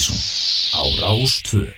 Mattísson á Rástvö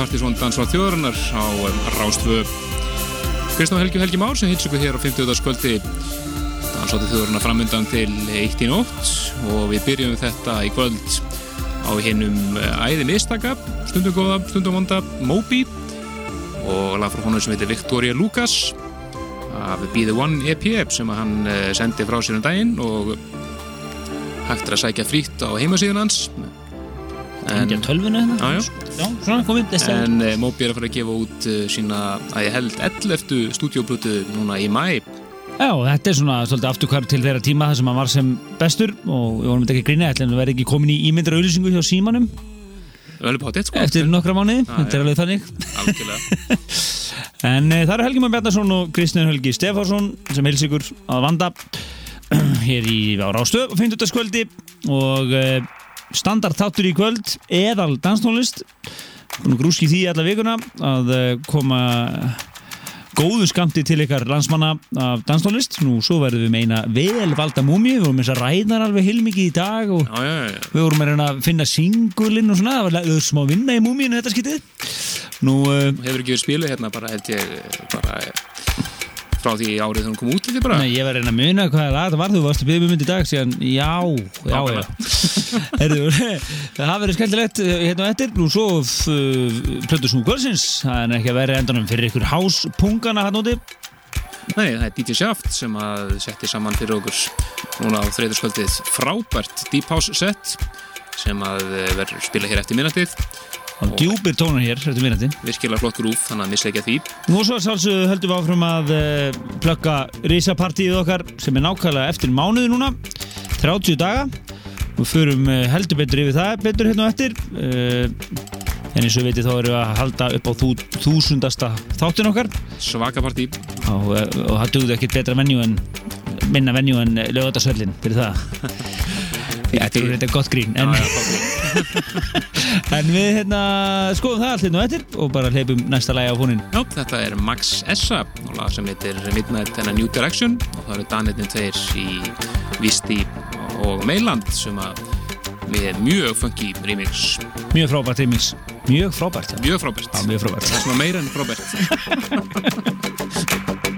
Partísvon Dansvar þjóðarinnar á um, Rástfö Kristján Helgi og Helgi Már sem hils ykkur hér á 50. skvöldi Dansvar þjóðarinnar framöndan til eitt í nótt. Og við byrjum þetta í kvöld á hinnum eh, æði mistaka, stundum góða, stundum vonda. Moby. Og lag frá honum sem heitir Victoria Lucas. Af Be The One EP sem hann eh, sendi frá sér um daginn. Og hægt er að sækja frýtt á heimasíðun hans. Hengja tölvuna hérna. Já, já. Svona komið En uh, Moby er að fara að gefa út uh, sína, að ég held, 11. stúdíóblutu núna í mæ. Já, þetta er svona svolítið afturkvar til þeirra tíma þar sem hann var sem bestur og við vorum þetta ekki að grýna ætla en það verði ekki komin í ímyndra auðlýsingu hjá símanum potið, sko. eftir nokkra mánuði, Já, þetta er alveg þannig. En e, það eru Helgi Már Bjarnason og Kristján Helgi Stefánsson sem heils ykkur að vanda hér í á Rástöð og 50. skvöldi og e, standard þáttur í kvöld eðal danstónlist. Grúski því alla vikuna að e, koma góðu skamti til ykkar landsmanna af danstónlist. Nú svo verðum við meina vel valda múmi við vorum eins að ræðar alveg heilmikið í dag og Já, já, já. við vorum að að finna singulinn og svona, það var lögður smá vinna í múmíinu þetta skitið nú uh, Hefur ekki verið spilið hérna bara, held ég, bara eh, frá því árið hún kom út, þetta bara. Nei, ég var að reyna að muna hvaða lag það var þú varst að byrja mynd í dag síðan, já, já, já. Herðu, það verið skemmtilegt eh, hérna á eftir, nú svo uh, plötu snúkvölsins, það er ekki að vera endanum fyrir ykkur háspungana hann úti. Nei, það er DJ Shaft sem að setti saman fyrir okkur núna á þreyðurskvöldið frábært Deep House set sem að eh, verður spila hér eftir minnatið. Og djúpir tónar hér, eftir minnati Virkilega flott grúf, þannig að missa ekki að því. Nú svo sálsögðu höldum við áfram að uh, plugga risapartíið okkar sem er nákvæmlega eftir mánuði núna 30 daga. Og förum uh, heldur betur yfir það betur hérna á eftir. Uh, en eins og við veitir þá erum við að halda upp á þú, þúsundasta þáttin okkar. Svaka partí. og, og það dugði ekkert betra venju en minna venju en lögatarsöllin fyrir það Þetta er þetta gott grín en, Já, já, en við hérna skoðum það allt hérna á eftir og bara hleypum næsta lagi á fónin Já, þetta er Max Essa og lag sem heitir Midnight and a New Direction. Og það eru danirnir tveir í Visti og Meiland sem að með mjög funky remix. Mjög frábært remix. Mjög frábært, já. mjög frábært. Já, mjög frábært. það er svona meira en frábært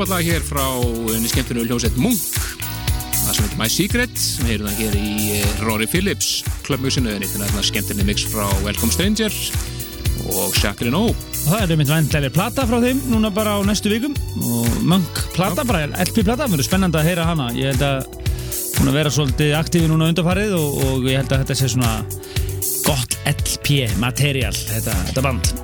frábært lag hér frá unni skemmtinu hljómsett Munk. Það sem heitir My Secret sem heyrðum það hér í eh, Rory Phillips klubbmjöksinu, þetta er skemmtinni mix frá Welcome Stranger og Jacqueline O það er einmitt væntilegri plata frá þeim núna bara á næstu vikum. Og Munk plata, bara LP plata, það verður spennandi að heyra hana. Ég held að hún að vera svolítið aktífi núna undarfarið og, og ég held að þetta sé svona gott LP material, þetta, þetta band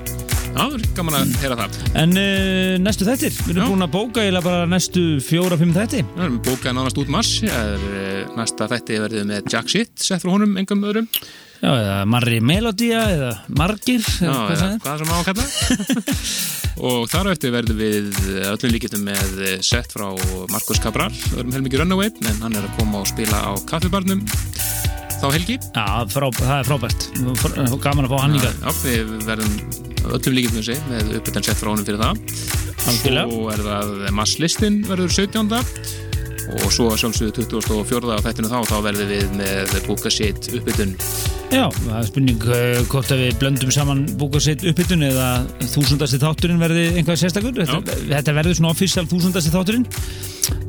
það er gaman að heyra það. En uh, næstu þettir, við erum búin að bóka eiginlega bara næstu fjóra-fimm þetti Það erum bókað nánast út mars er eh, næsta þætti verðið með Jack Shit sett frá honum, engum öðrum. Já, eða Marri Melodía eða Margir Já, eða hvað eða hvað sem á að kalla og þar á eftir verðum við öllum líkistum með sett frá Markus Cabral, öðrum helmingi Runaway en hann er að koma og spila á kaffibarnum þá helgi? Já, það er frábært. Fr- Gaman að fá hann líka. Já, við verðum öllum líkistum þessi með uppbyttan sett frá honum fyrir það. Algjörlega. Svo er það masslistin verður 17. og svo að sjálfsögðu 24. á þættinu þá þá verðum við með búka sitt uppbytun Já, það er spurning uh, hvort að við blöndum saman búka sitt uppbytun eða þúsundasti þátturinn verði einhvað sérstakur. Þetta, þetta verður svona official þúsundasti þátturinn.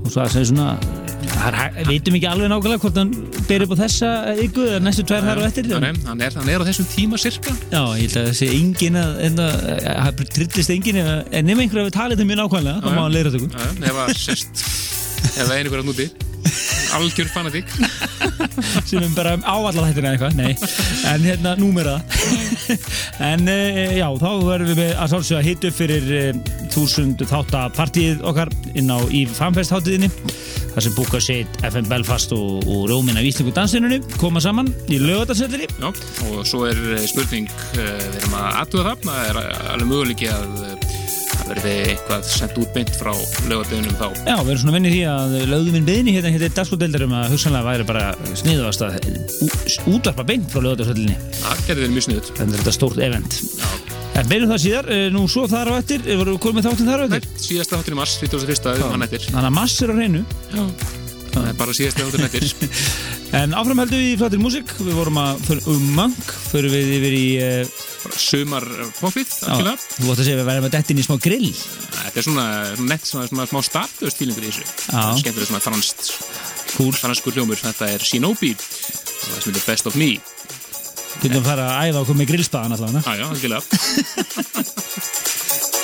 Og svo að svona það er, hæ- við veitum ekki alveg nákvæmlega hvort hann ber upp á þessa ykkur eða næstu tvær þar og eftir hann, er, hann er á þessum tíma cirka Já, ég held að það sé engin að það trillist engin ef en nema einhverja við talið það mjög nákvæmlega þá má hann leira tökum Já, ef að sérst ef það er einhver að núti algjör fanatík. Sem er bara ávallar hættina eitthvað nei, en hérna númera en uh, já, þá verðum við að sálsögja hitt upp fyrir uh, þúsund þáttapartíð okkar inn á í fanfest hátíðinni þar sem búka sitt FM Belfast og, og Rómin af Íslingu dansinunni koma saman í lögatarsöllinni Já, og svo er eh, spurning eh, við erum að aðtuga það. Það er alveg möguleiki að eh, verði eitthvað sendt út beint frá lögadöðunum þá. Já, við erum svona vinnið því að lögðum minn beðni hérna hérna í dagskóðdeildarum að hugsanlega væri bara sniðast að útvarpa beint frá lögatarsöllinni það gerði þeir mjög sniðut þannig að þetta er stórt event. Já, En beinum það síðar, eh, nú svo þar á eftir eh, vorum við komið þáttinn þar á Nei, eftir síðasta þáttur í mars, 31. um hann eftir. Þannig að mass er á hreinu. Já, það er bara síðasta þáttur eftir. En áfram heldum við í flattir músík. Við vorum að, fyrir um mönk Fyrir við yfir í Sumar poppið, algjörlega. Þú átt að segja að við verðum að detta inn í smá grill. Þetta er svona nett, svona, smá startust fílingur í þessu. Skemmtilega svona franskt Cool franskur hljómur, þetta er Shinobi. Og það sem heitir Best of Me. Getum að fara að æfa okkur með grillstaðan allavega Já, já, algjörlega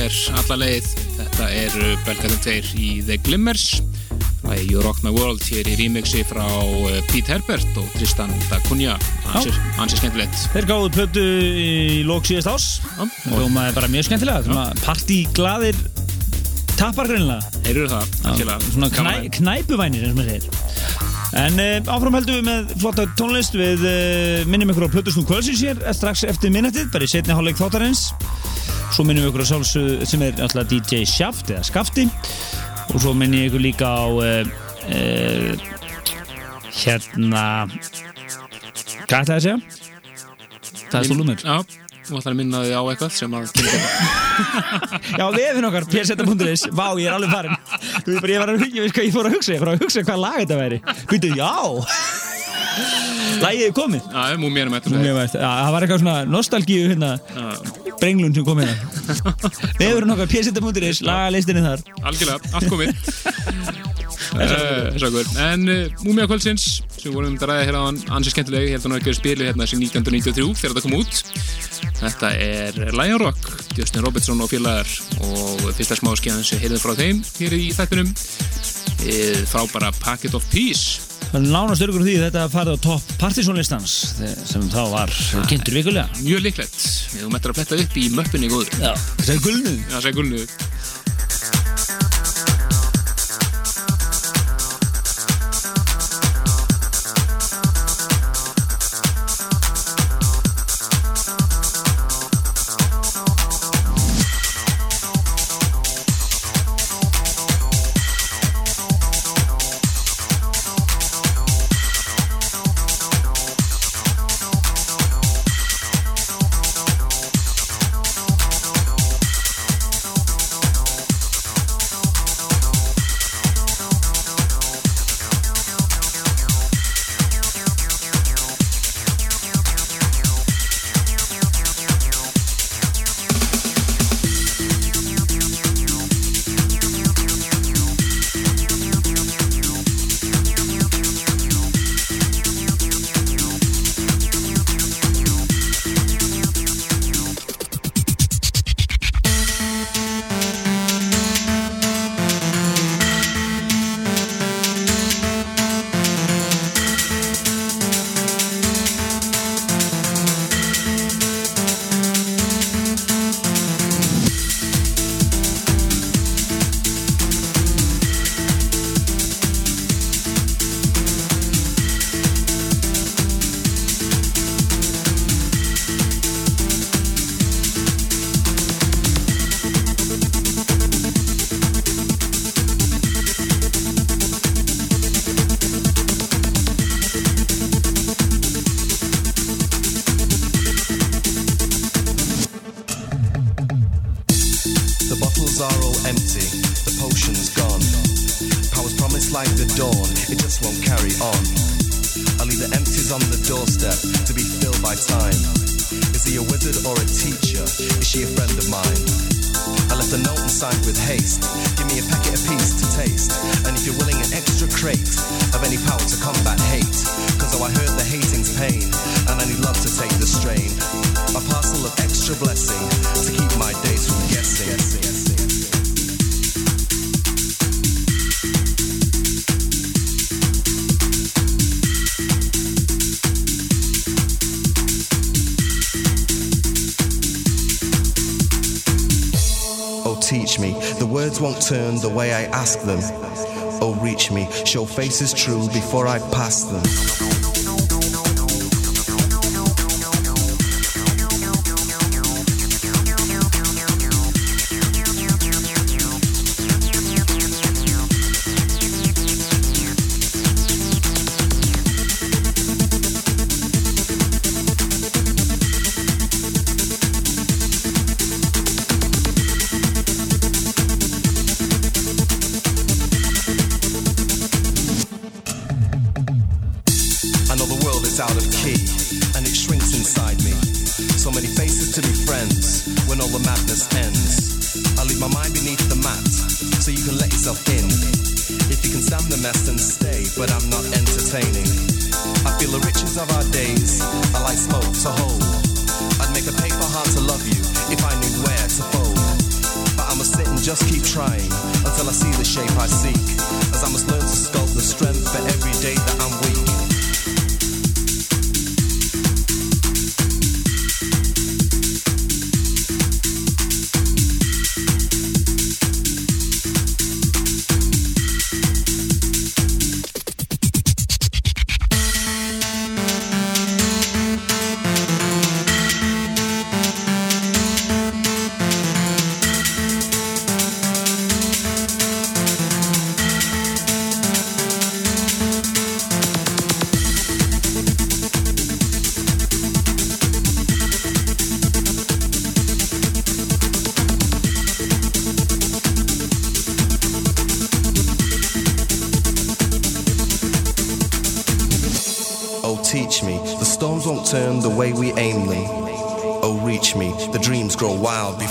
hér alla leið. Þetta er Belgarðin 2 í The Glimmers. Það er You Rock My World hér í remixi frá uh, Pete Herbert og Tristan da Cunha. Ansið skemmtilegt. Þeir gáðu plötu í lók síðast ás og hljómaði bara mjög skemmtilega. Partyglaðir tapar greinlega. Heyrur það, algjörlega. Svona knæ, knæpuvænir eins og maður segir. En uh, áfram heldum við með flotta tónlist við uh, minnum ykkur á Plötusnú Kvölsins hér strax eftir minnettið, bara í setni hálfleik þáttarins svo minnum við ykkur á sjálfsög sem er alltaf DJ Shaft eða Skafti. Og svo minnum ég ykkur líka á uh, hérna hvað ætlaði að segja? Það er stólumur Já og ætlar að minna þig á eitthvað sem að Já, vefin okkar, pseta.is Vá, ég er alveg farin Þú veist bara, ég var að hugsa, ég fór að hugsa Ég fór að hugsa hvað lag þetta væri. Býtu, já Lægið komið. Já, múmið er með Það var eitthvað svona nostalgíu hérna. Brenglun sem kom hérna. Vefin okkar, pseta.is Lagalistinni þar. Algjörlega, allt komið. Uh, en uh, Múmia kvöldsins sem vorum um að ræða hérna ansið skemmtilegi hérna var ekki að spila hérna sem 1993 þegar þetta kom út. Þetta er Lion Rock, Justin Robertson og félagar og fyrsta smá skjæðan sem heyrðum frá þeim hér í þættunum frá bara Packet of Peace. Það nánast örgur því þetta farið á topp partysónlistans sem þá var kynntur vikulega. Mjög líklegt, við höfum eftir að fletta upp í möppinni góður. Já, það er gulnuð Já, words won't turn the way I ask them. Oh, reach me, show faces true before I pass them.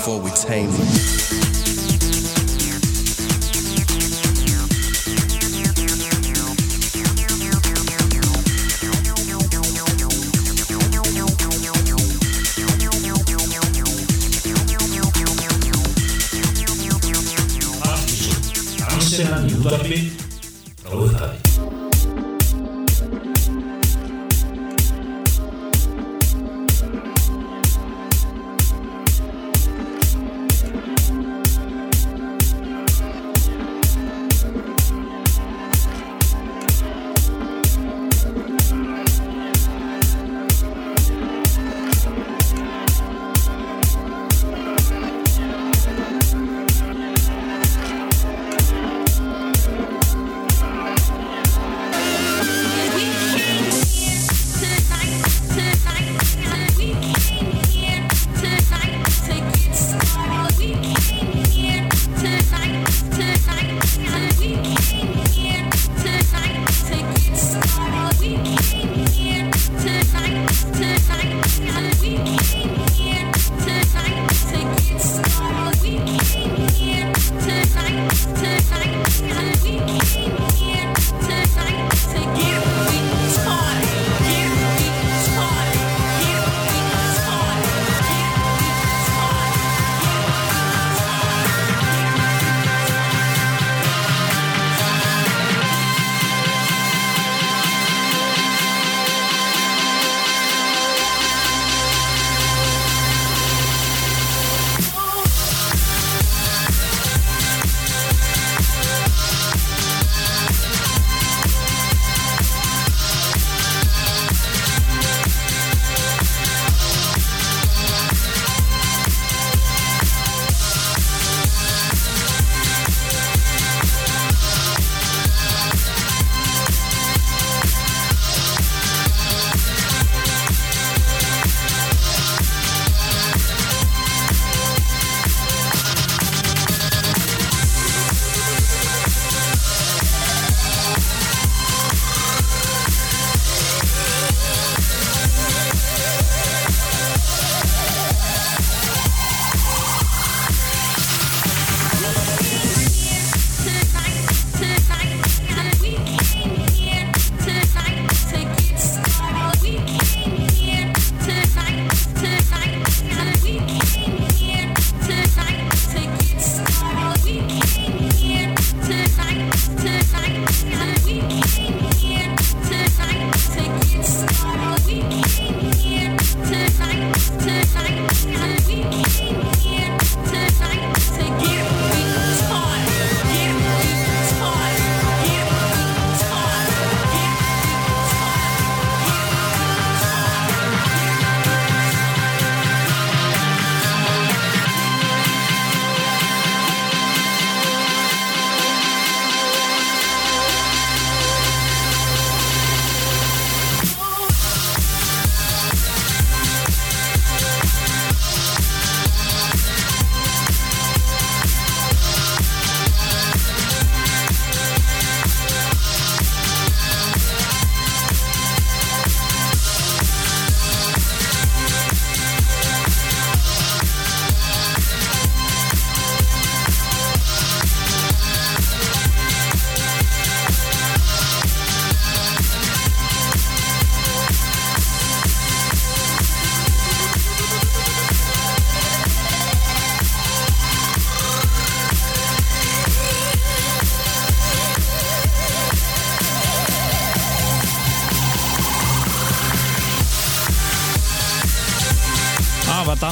Before we tame.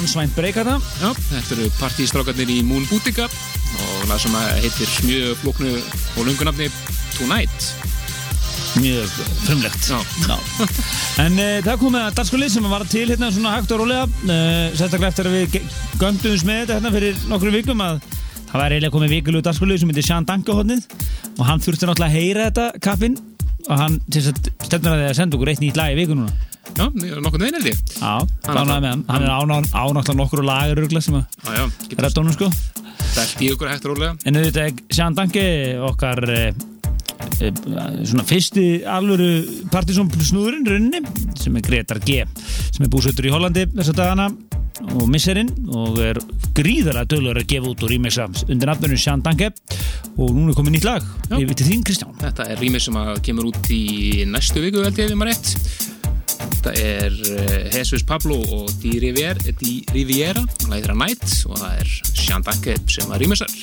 Það dansvænt breyka það Já, þetta eru partýstrákarnir í Moon Boutica og lag sem heitir mjög flóknu og lungunafni Tonight. mjög frumlegt Já. En uh, það kom með að danskulið sem var til hérna svona hægt og rólega uh, sérstaklega eftir að við göngduðum með þetta hérna fyrir nokkrum vikum að það var eiginlega komið vikulegu danskulið sem heitir Sján Dankahotnið og hann þurfti náttúrulega að heyra þetta kaffinn og hann þess að stefnir að senda okkur eitt nýtt lag í viku núna Já, nokkur neginn held ég. Hann er áná- ánáttúrulega nokkur lagur örgla sem að getur reddónum sko. Dælt í ykkur hægt og rólega. En auðvitað Sján Danke okkar eh, eh, svona fyrsti alvöru partysón snúðurinn rauninni sem er Gretar G sem er búsötur í Hollandi þess að dagana og misserinn og er gríðarlega döglegur að gefa út og rýmessa undir nafnunum Sján Danke og núna er komið nýtt lag yfir til þín Kristján. Þetta er rýmið sem að kemur út í næstu viku held ég ef ég maður rétt. Þetta er eh, Jesus Pablo og Di Riviera, Di Riviera og það er Sean Danke sem að rýmisar.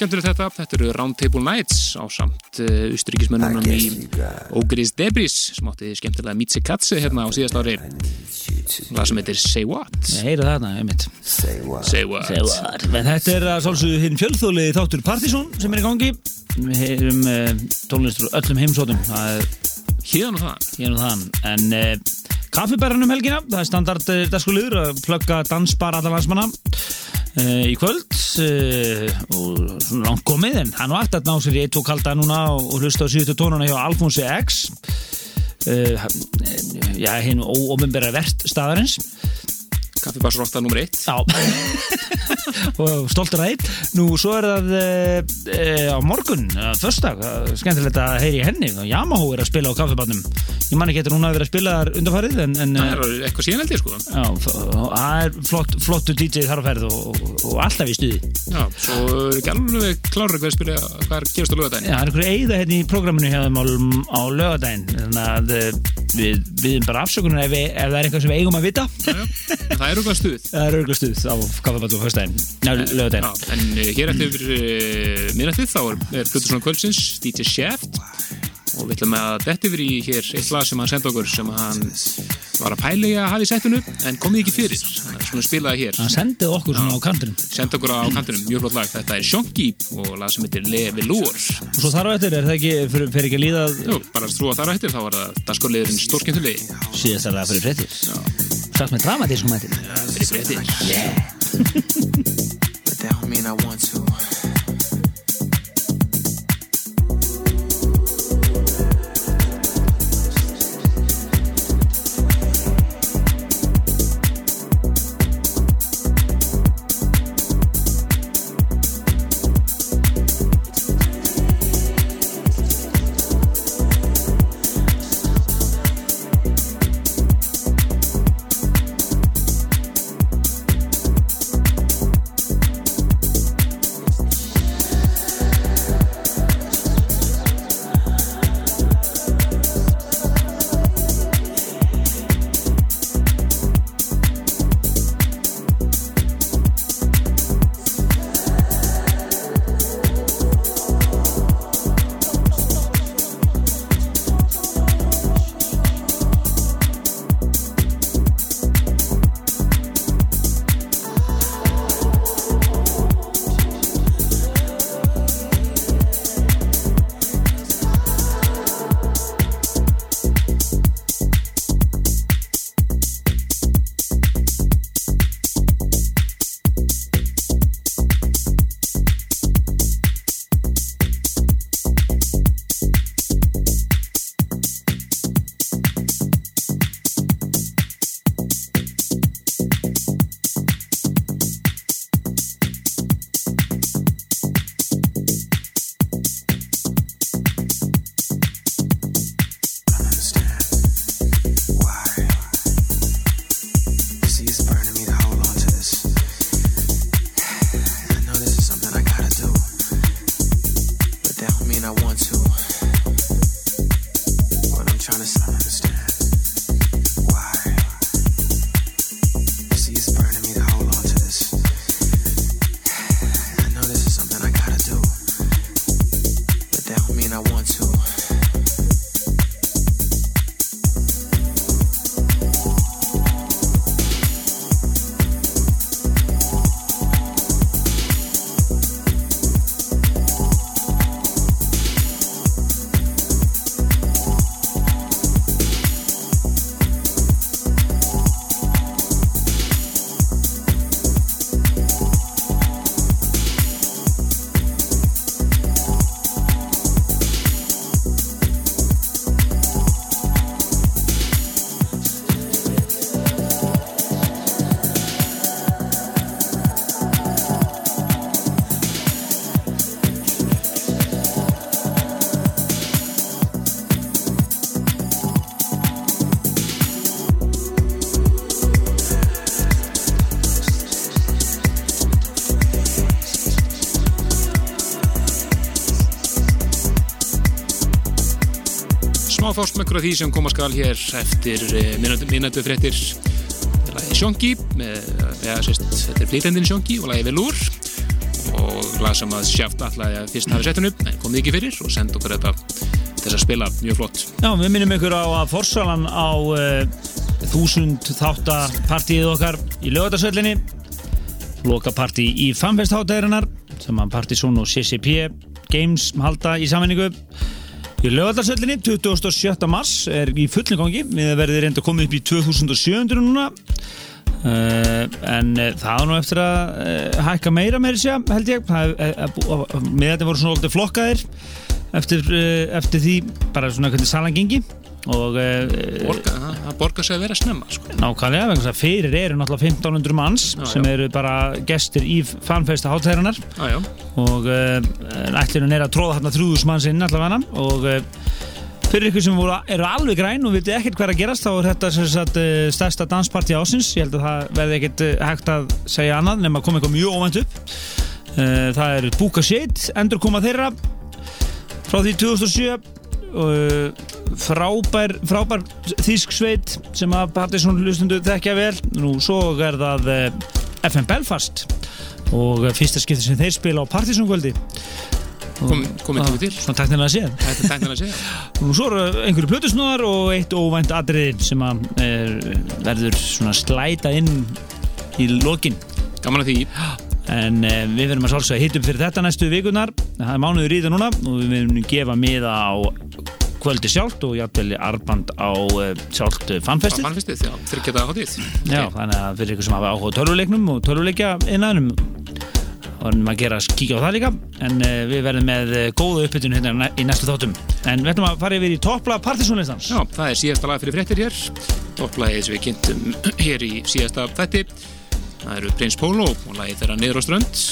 Skemmtur þetta, þetta eru Roundtable Nights á samt uh, austuríkismönnunum í Ogris Debris sem átti skemmtilega Mitsi Katze hérna á síðast ári. Það sem heitir Say What. Ég heyra þarna, einmitt. Say What, Say what. Men þetta er að sálsögðu hinn fjölþóliði þáttur Partizón sem er í gangi. Við heyrum uh, tónlistur öllum heimsótum það er hérna og það hérna og það en uh, kaffibæranum helgina það er standard uh, dagskuliður að plugga dansbar allar landsmanna uh, í kvöld og svona langt komið en hann var aftur að ná sér í eitt og kalda núna og, hlusta á síðustu tónuna hjá Alfonsi X. Uh, já, hinn óombembera verðt staðarins. Kaffibarsrótta nr. 1 Já. Og stoltur að eitt Nú svo er það e, á morgun, förstak skemmtilegt að heyri henni. Yamaha er að spila á kaffibarnum ég man ekki eftir hún að vera að spila þar en, Það er eitthvað síðan held ég sko. Það er flott, flottu DJ þar á ferð og, og, og alltaf í stuði. Já, svo er ekki alveg klára hvað að spila hvað er gerast á lögadaginn Já, það er einhverju eigða hérna í prógraminu hjá þeim á, á lögadaginn þannig að við viðum bara afsökunar ef, ef það er eitthvað sem við eigum að vita. Já, já. Það er auðvitað stuð. Það er auðvitað stuð á kaffabatu lögadaginn En uh, hér eftir minnatið þá er, Plutusson Kvöldsins DJ Shaft og við ætlum að detta yfir í hér eitt lag sem hann senda okkur sem hann var að pæla í að hafa í settinu en komið ekki fyrir. Þannig að svona spilaði hér. Hann sendið okkur svona á kantinum. Senda okkur á kantinum, mjög flott lag. Þetta er Shonky og lag sem heitir Levi Lúr og svo þar á eftir, er það ekki fyrir, fyrir ekki að líða Jú, bara að trúa þar á eftir þá var það danskorliðurinn stórskemmtulegi síðast er það fyrir frettir strax með dramatískum eftir fyrir frettir fást með einhverja því sem koma skal hér eftir minnættu fréttir. Lagi Sjongi með, ja, sérst, þetta er flytendin Sjongi og lagi Velúr og lag sem að sjáft allavega að fyrst hafi sett hennu en komið ekki fyrir og senda okkur þetta þess að spila. Mjög flott. Já, við minnum ykkur á að forsalan á uh, þúsund þáttapartíið okkar í lögatarsöllinni lokapartí í fanfesthátæðirinnar sem að Partizón og CCP Games halda í sammenningu Í lögadarsöllinni, 27. mars, er í fullin gangi. Við verðum reynda að koma upp í 2700 núna. Uh, en uh, það var nú eftir að uh, hækka meira meira sér, held ég. Með þetta voru svona alltaf flokkaðir eftir, eftir því bara svona hvernig salan gengi og Borga, það borgar sig að vera snemma sko. nákvæmlega, vegna þess að fyrir eru náttúrulega 1500 manns Já, sem já. eru bara gestir í fanfesta hátæðarinnar og uh, ætlunum er að tróða hérna 3000 manns inn allavega. Og uh, fyrir ykkur sem voru, eru alveg græn og viti ekkert hvað er að gerast þá er þetta stærsta dansparti ásins ég held að það verði ekkert hægt að segja annað nema að koma eitthvað mjög óvænt upp. Það er Búka Shade endur koma þeirra. Frá því 2007 uh, frábær, frábær þýsk sveit sem að Partiðsson hlustundu þekkja vel. Nú svo er það uh, FM Belfast og uh, fyrsta skipti sem þeir spila á Partiðsson kvöldi Kom, komið tími til? Svona teknilega séð. Tæknilega að segja og svo eru einhverju plötusnúðar og eitt óvænt atrið sem að er, verður svona slæta inn í lokin. Gaman að því en uh, við verðum að sálsa hittum fyrir þetta næstu vikunar það er mánuður í það núna og við verðum gefa miða á kvöldi sjálft og jafnvel arband á uh, sjálft fanfestið Fannfistið, já, þryggjata hátíð. Já, þannig að fyrir ykkur sem hafa áhuga tölvuleiknum og tölvuleikja innanum við að gera að kíkja á það líka. En uh, við verðum með uh, góða uppbytun hérna í næstu þáttum. En við ætlum að fara yfir í toppla partysónlistans Já, það er síðasta lag fyrir fréttir hér. Topplagið sem við kynntum hér í síðasta þætti Það eru Prins Pólo og lagið þeirra niður á strönd.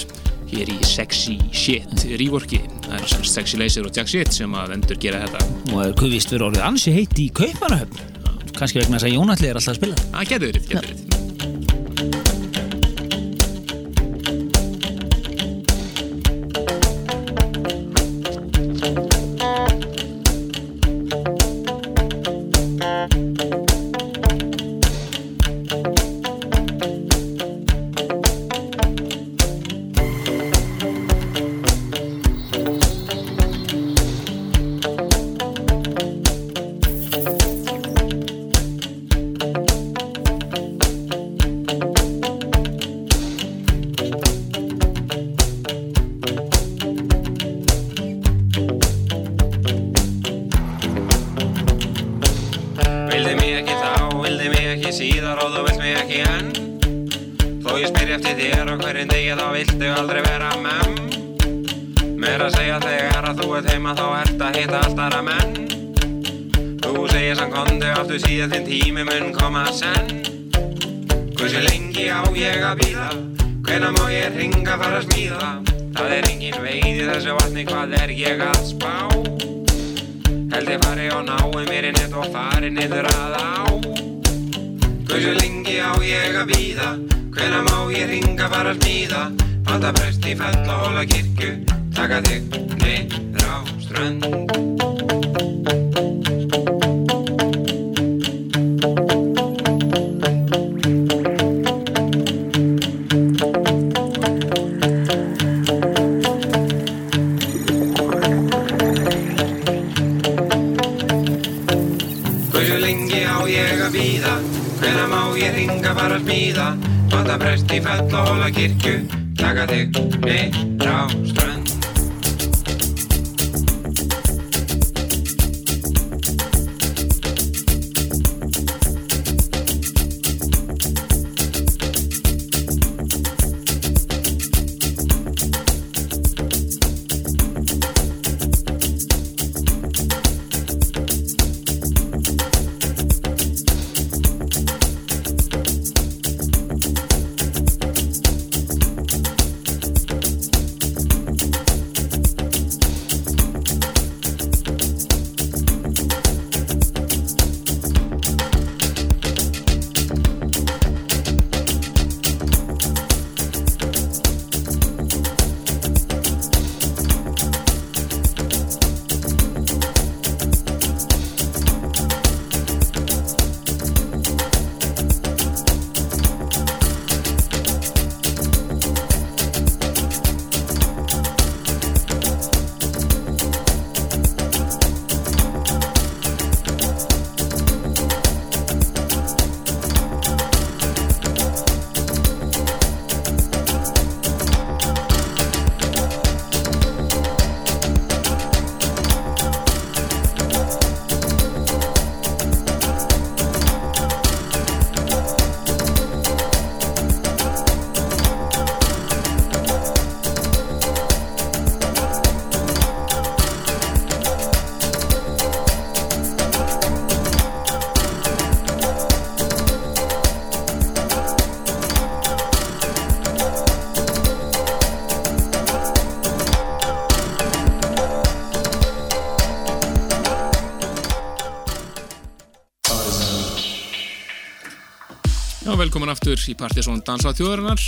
Hér í Sexy Shit. Rívorki Það er sem sagt Sexy Laser og Jack Shit sem að endur gera þetta. Og er kvist verið orðið ansi heitt í Kaupanahöfn kannski vegna þess að Jónalli er alltaf að spila. Það getur verið, getur verið strönd velkomin aftur í Partisón Dansa þjóðarinnar.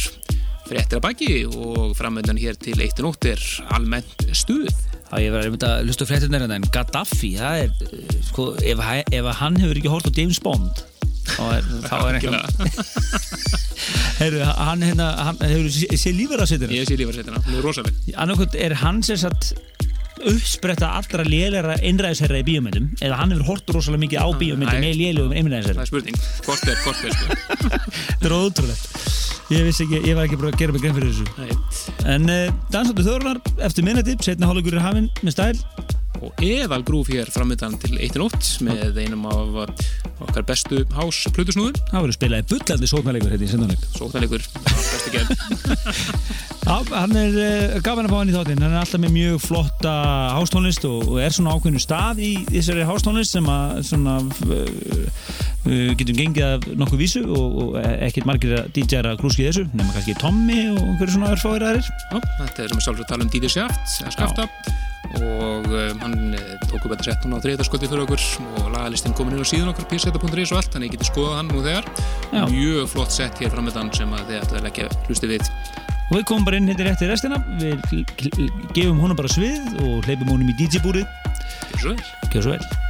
Fréttir að baki og framöndan hér til 1.8 er almennt stuð. Já, ég var einmitt að lusta fréttinir en Gaddafi, það er eh, sko, ef, ef hann hefur ekki hort á James Bond þá er, þá er ekki Heyrðu, hann hérna, hann hefur séð lífverðarsettina Ég sé lífarsveitina, hún er rosaleg annarkot er hann sem sagt uppspretta allra lélæra einræðisherra í bíómyndum? Eða hann hefur hort rosalega mikið á bíómyndum Nei. með lélegum Það einræðisherra? Er spurning, hvort er, hvort er sko þetta er ótrúlegt. Ég vissi ekki, ég var ekki bara að gera mig grein fyrir þessu. Nei. en uh, dansáttu þjóðrunar eftir minnati, setna hálfleikur er hafinn með stæl. Og eðal grúf hér framöndan til 1.8 með einum af okkar bestu hás plutusnúðum það verður spilað í bullandi sóknarleikur hérna í sendanleik Sóknarleikur, bestu gerð Já, hann er uh, gafan að fá hann í þáttinn. Hann er alltaf með mjög flotta hástónlist og, og er svona ákveðinu stað í þessari hástónlist sem að svona uh, uh, getum gengið af nokkuð vísu og, og ekkert margir að DJ-ar að grúski þessu nema kannski Tommy og einhverju svona örfáir Já, þetta er sem er sjálfur að tala um eða Skafta og um, hann eh, tók upp þetta sett núna á þriðarskvöldi fyrir okkur og lagalistinn komin inn á síðan okkar pseta.is og allt, þannig ég geti skoðað hann nú þegar. Já. mjög flott sett hér framöndan sem að þið ættu að leggja hlusti við. Og við komum bara inn hérna rétt í restina við gefum honum bara svið og hleypum honum í DJ-búrið. Gjör svo vel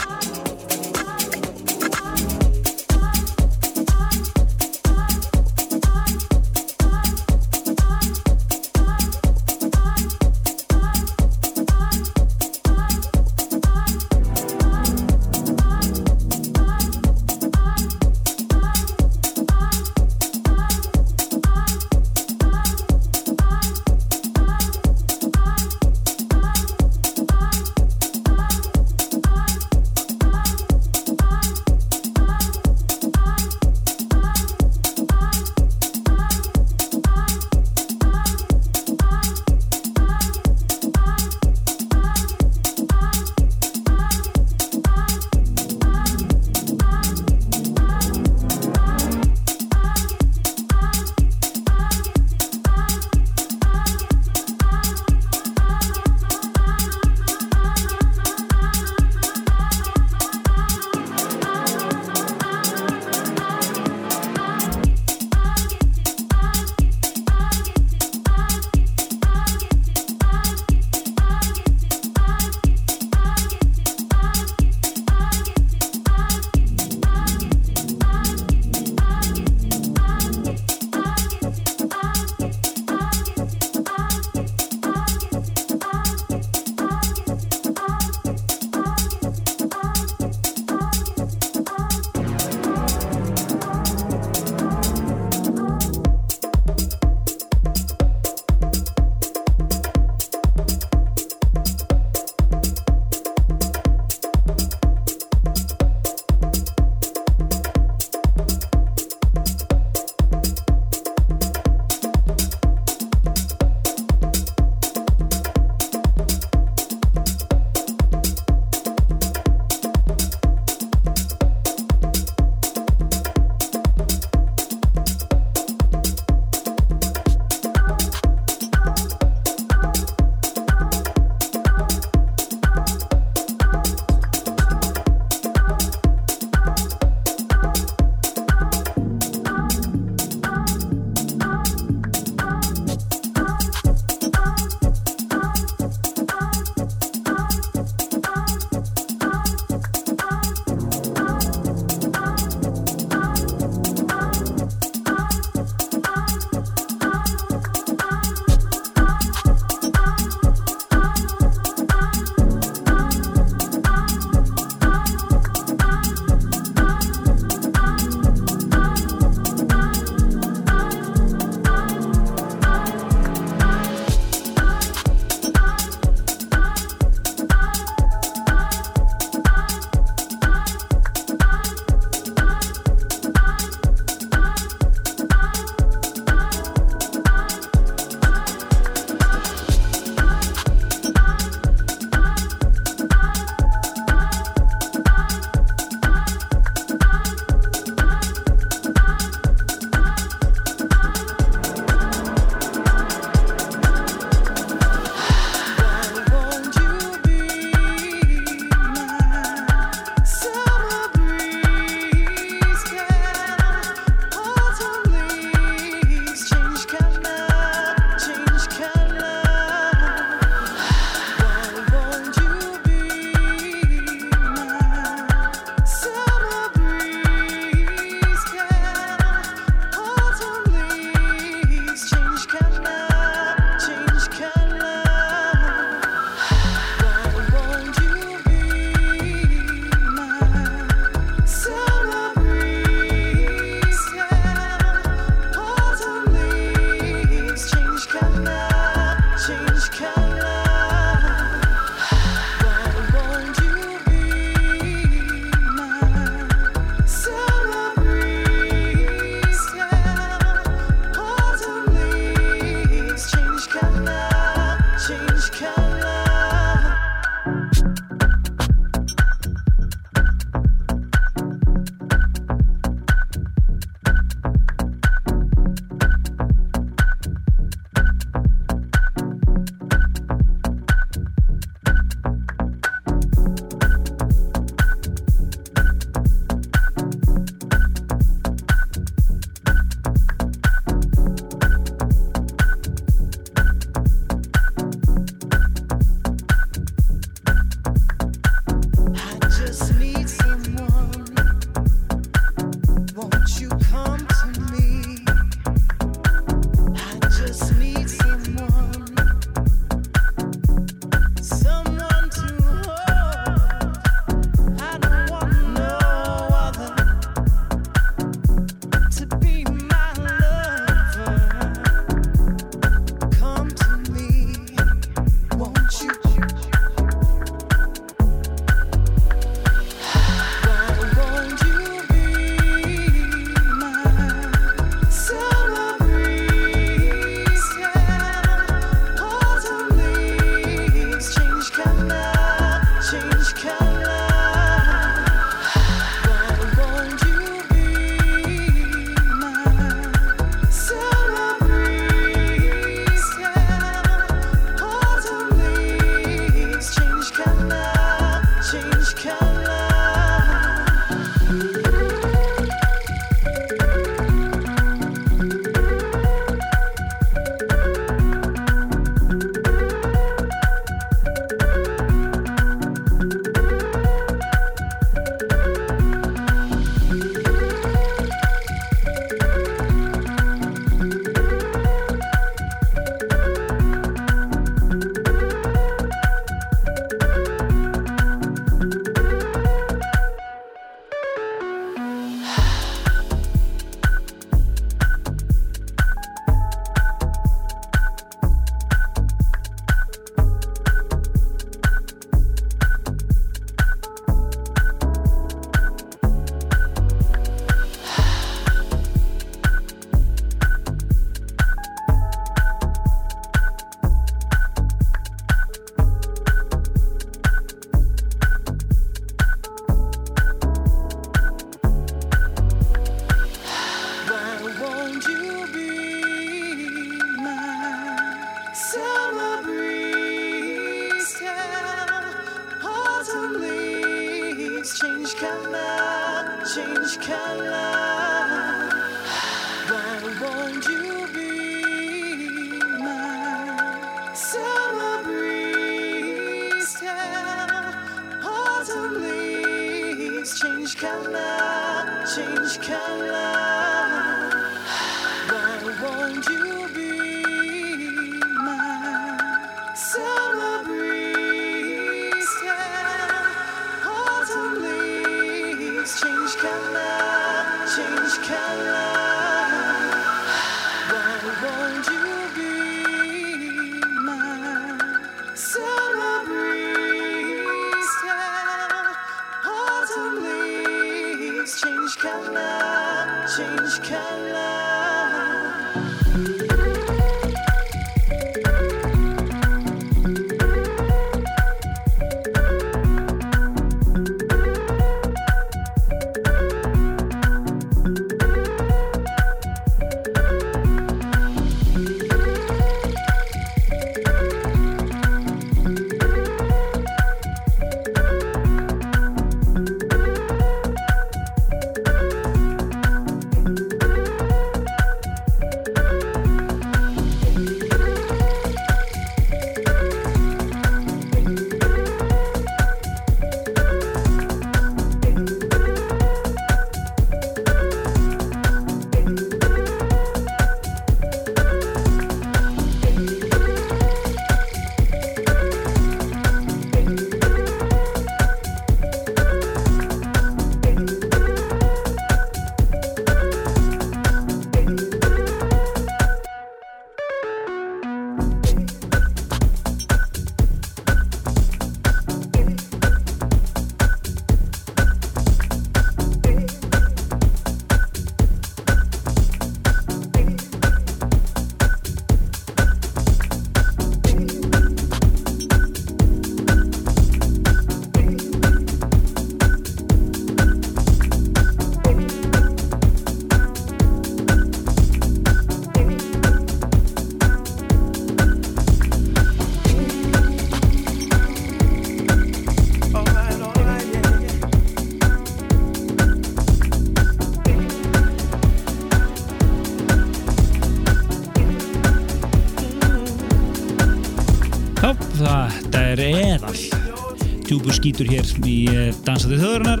djúbur skítur hér í eh, Dansandi þjóðurinnar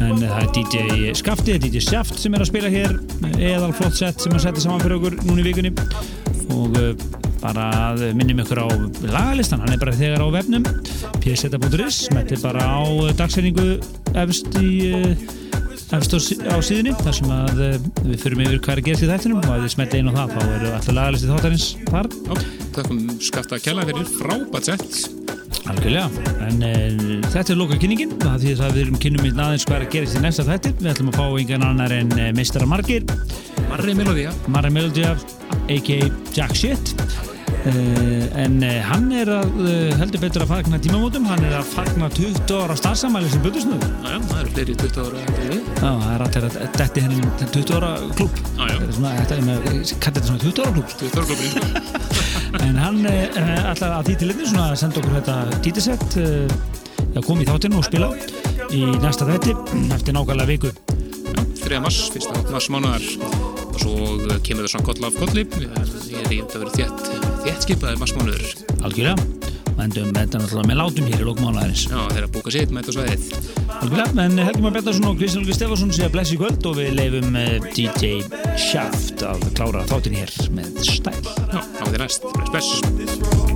en það er DJ Skafti, það er DJ Sjaft sem er að spila hér eðal flott sett sem að setja saman fyrir okkur núna í vikunni. Og eh, bara minnum ykkur á lagalistan, hann er bara þegar á vefnum pseta.is, smettir bara á dagsreiningu efst í eh, efst á, sí- á síðunni þar sem að eh, við fyrum yfir hvað er að gerast í þættinum og að við smettir inn á það þá eru alltaf lagalisti þáttarins þar. Já, þakkum skafta að kjalla fyrir frábært sett. Algjörlega, en e, þetta er loka kynningin það því að við erum kynnum í aðeins hvað er að gerast í næsta þætti við ætlum að fá engan annar en e, Mistara Margir Marri Melodía. Marra Melodia, a.k.a. Jack Shit e, en hann er að, heldur betur að fagna tímamótum, hann er að fagna 20 ára starfsamæli sem butusnöður Já, það eru fleiri 20 ára eftir við. Já, það er allir að detti henni 20 ára klúb Já, já. Þetta er svona, þetta er með, þetta svona 20 ára klúb 20 ára klubbrinn. En hann uh, ætlar að því til einnig svona að senda okkur þetta dítisett uh, að koma í þáttinu og spila í næsta þætti eftir nákvæmlega viku. 3. mars, fyrsta mars mánuðar og svo kemur það svona koll af kolli ég er í að vera þétt, þétt skipaði mars mánuður Algjörlega. Og endum þetta náttúrulega með látum hér í lókmánaðarins. já, þeir að búka sitt með þetta svæðið Algjörlega, en Helgi Már Bjarnarsson og Kristján Olgi Stefansson segja bless í kvöld og við leifum DJ Shaft að klára þáttin hér með stæl. Já, á því næst, bless, bless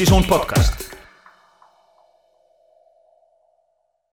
Partisón podcast.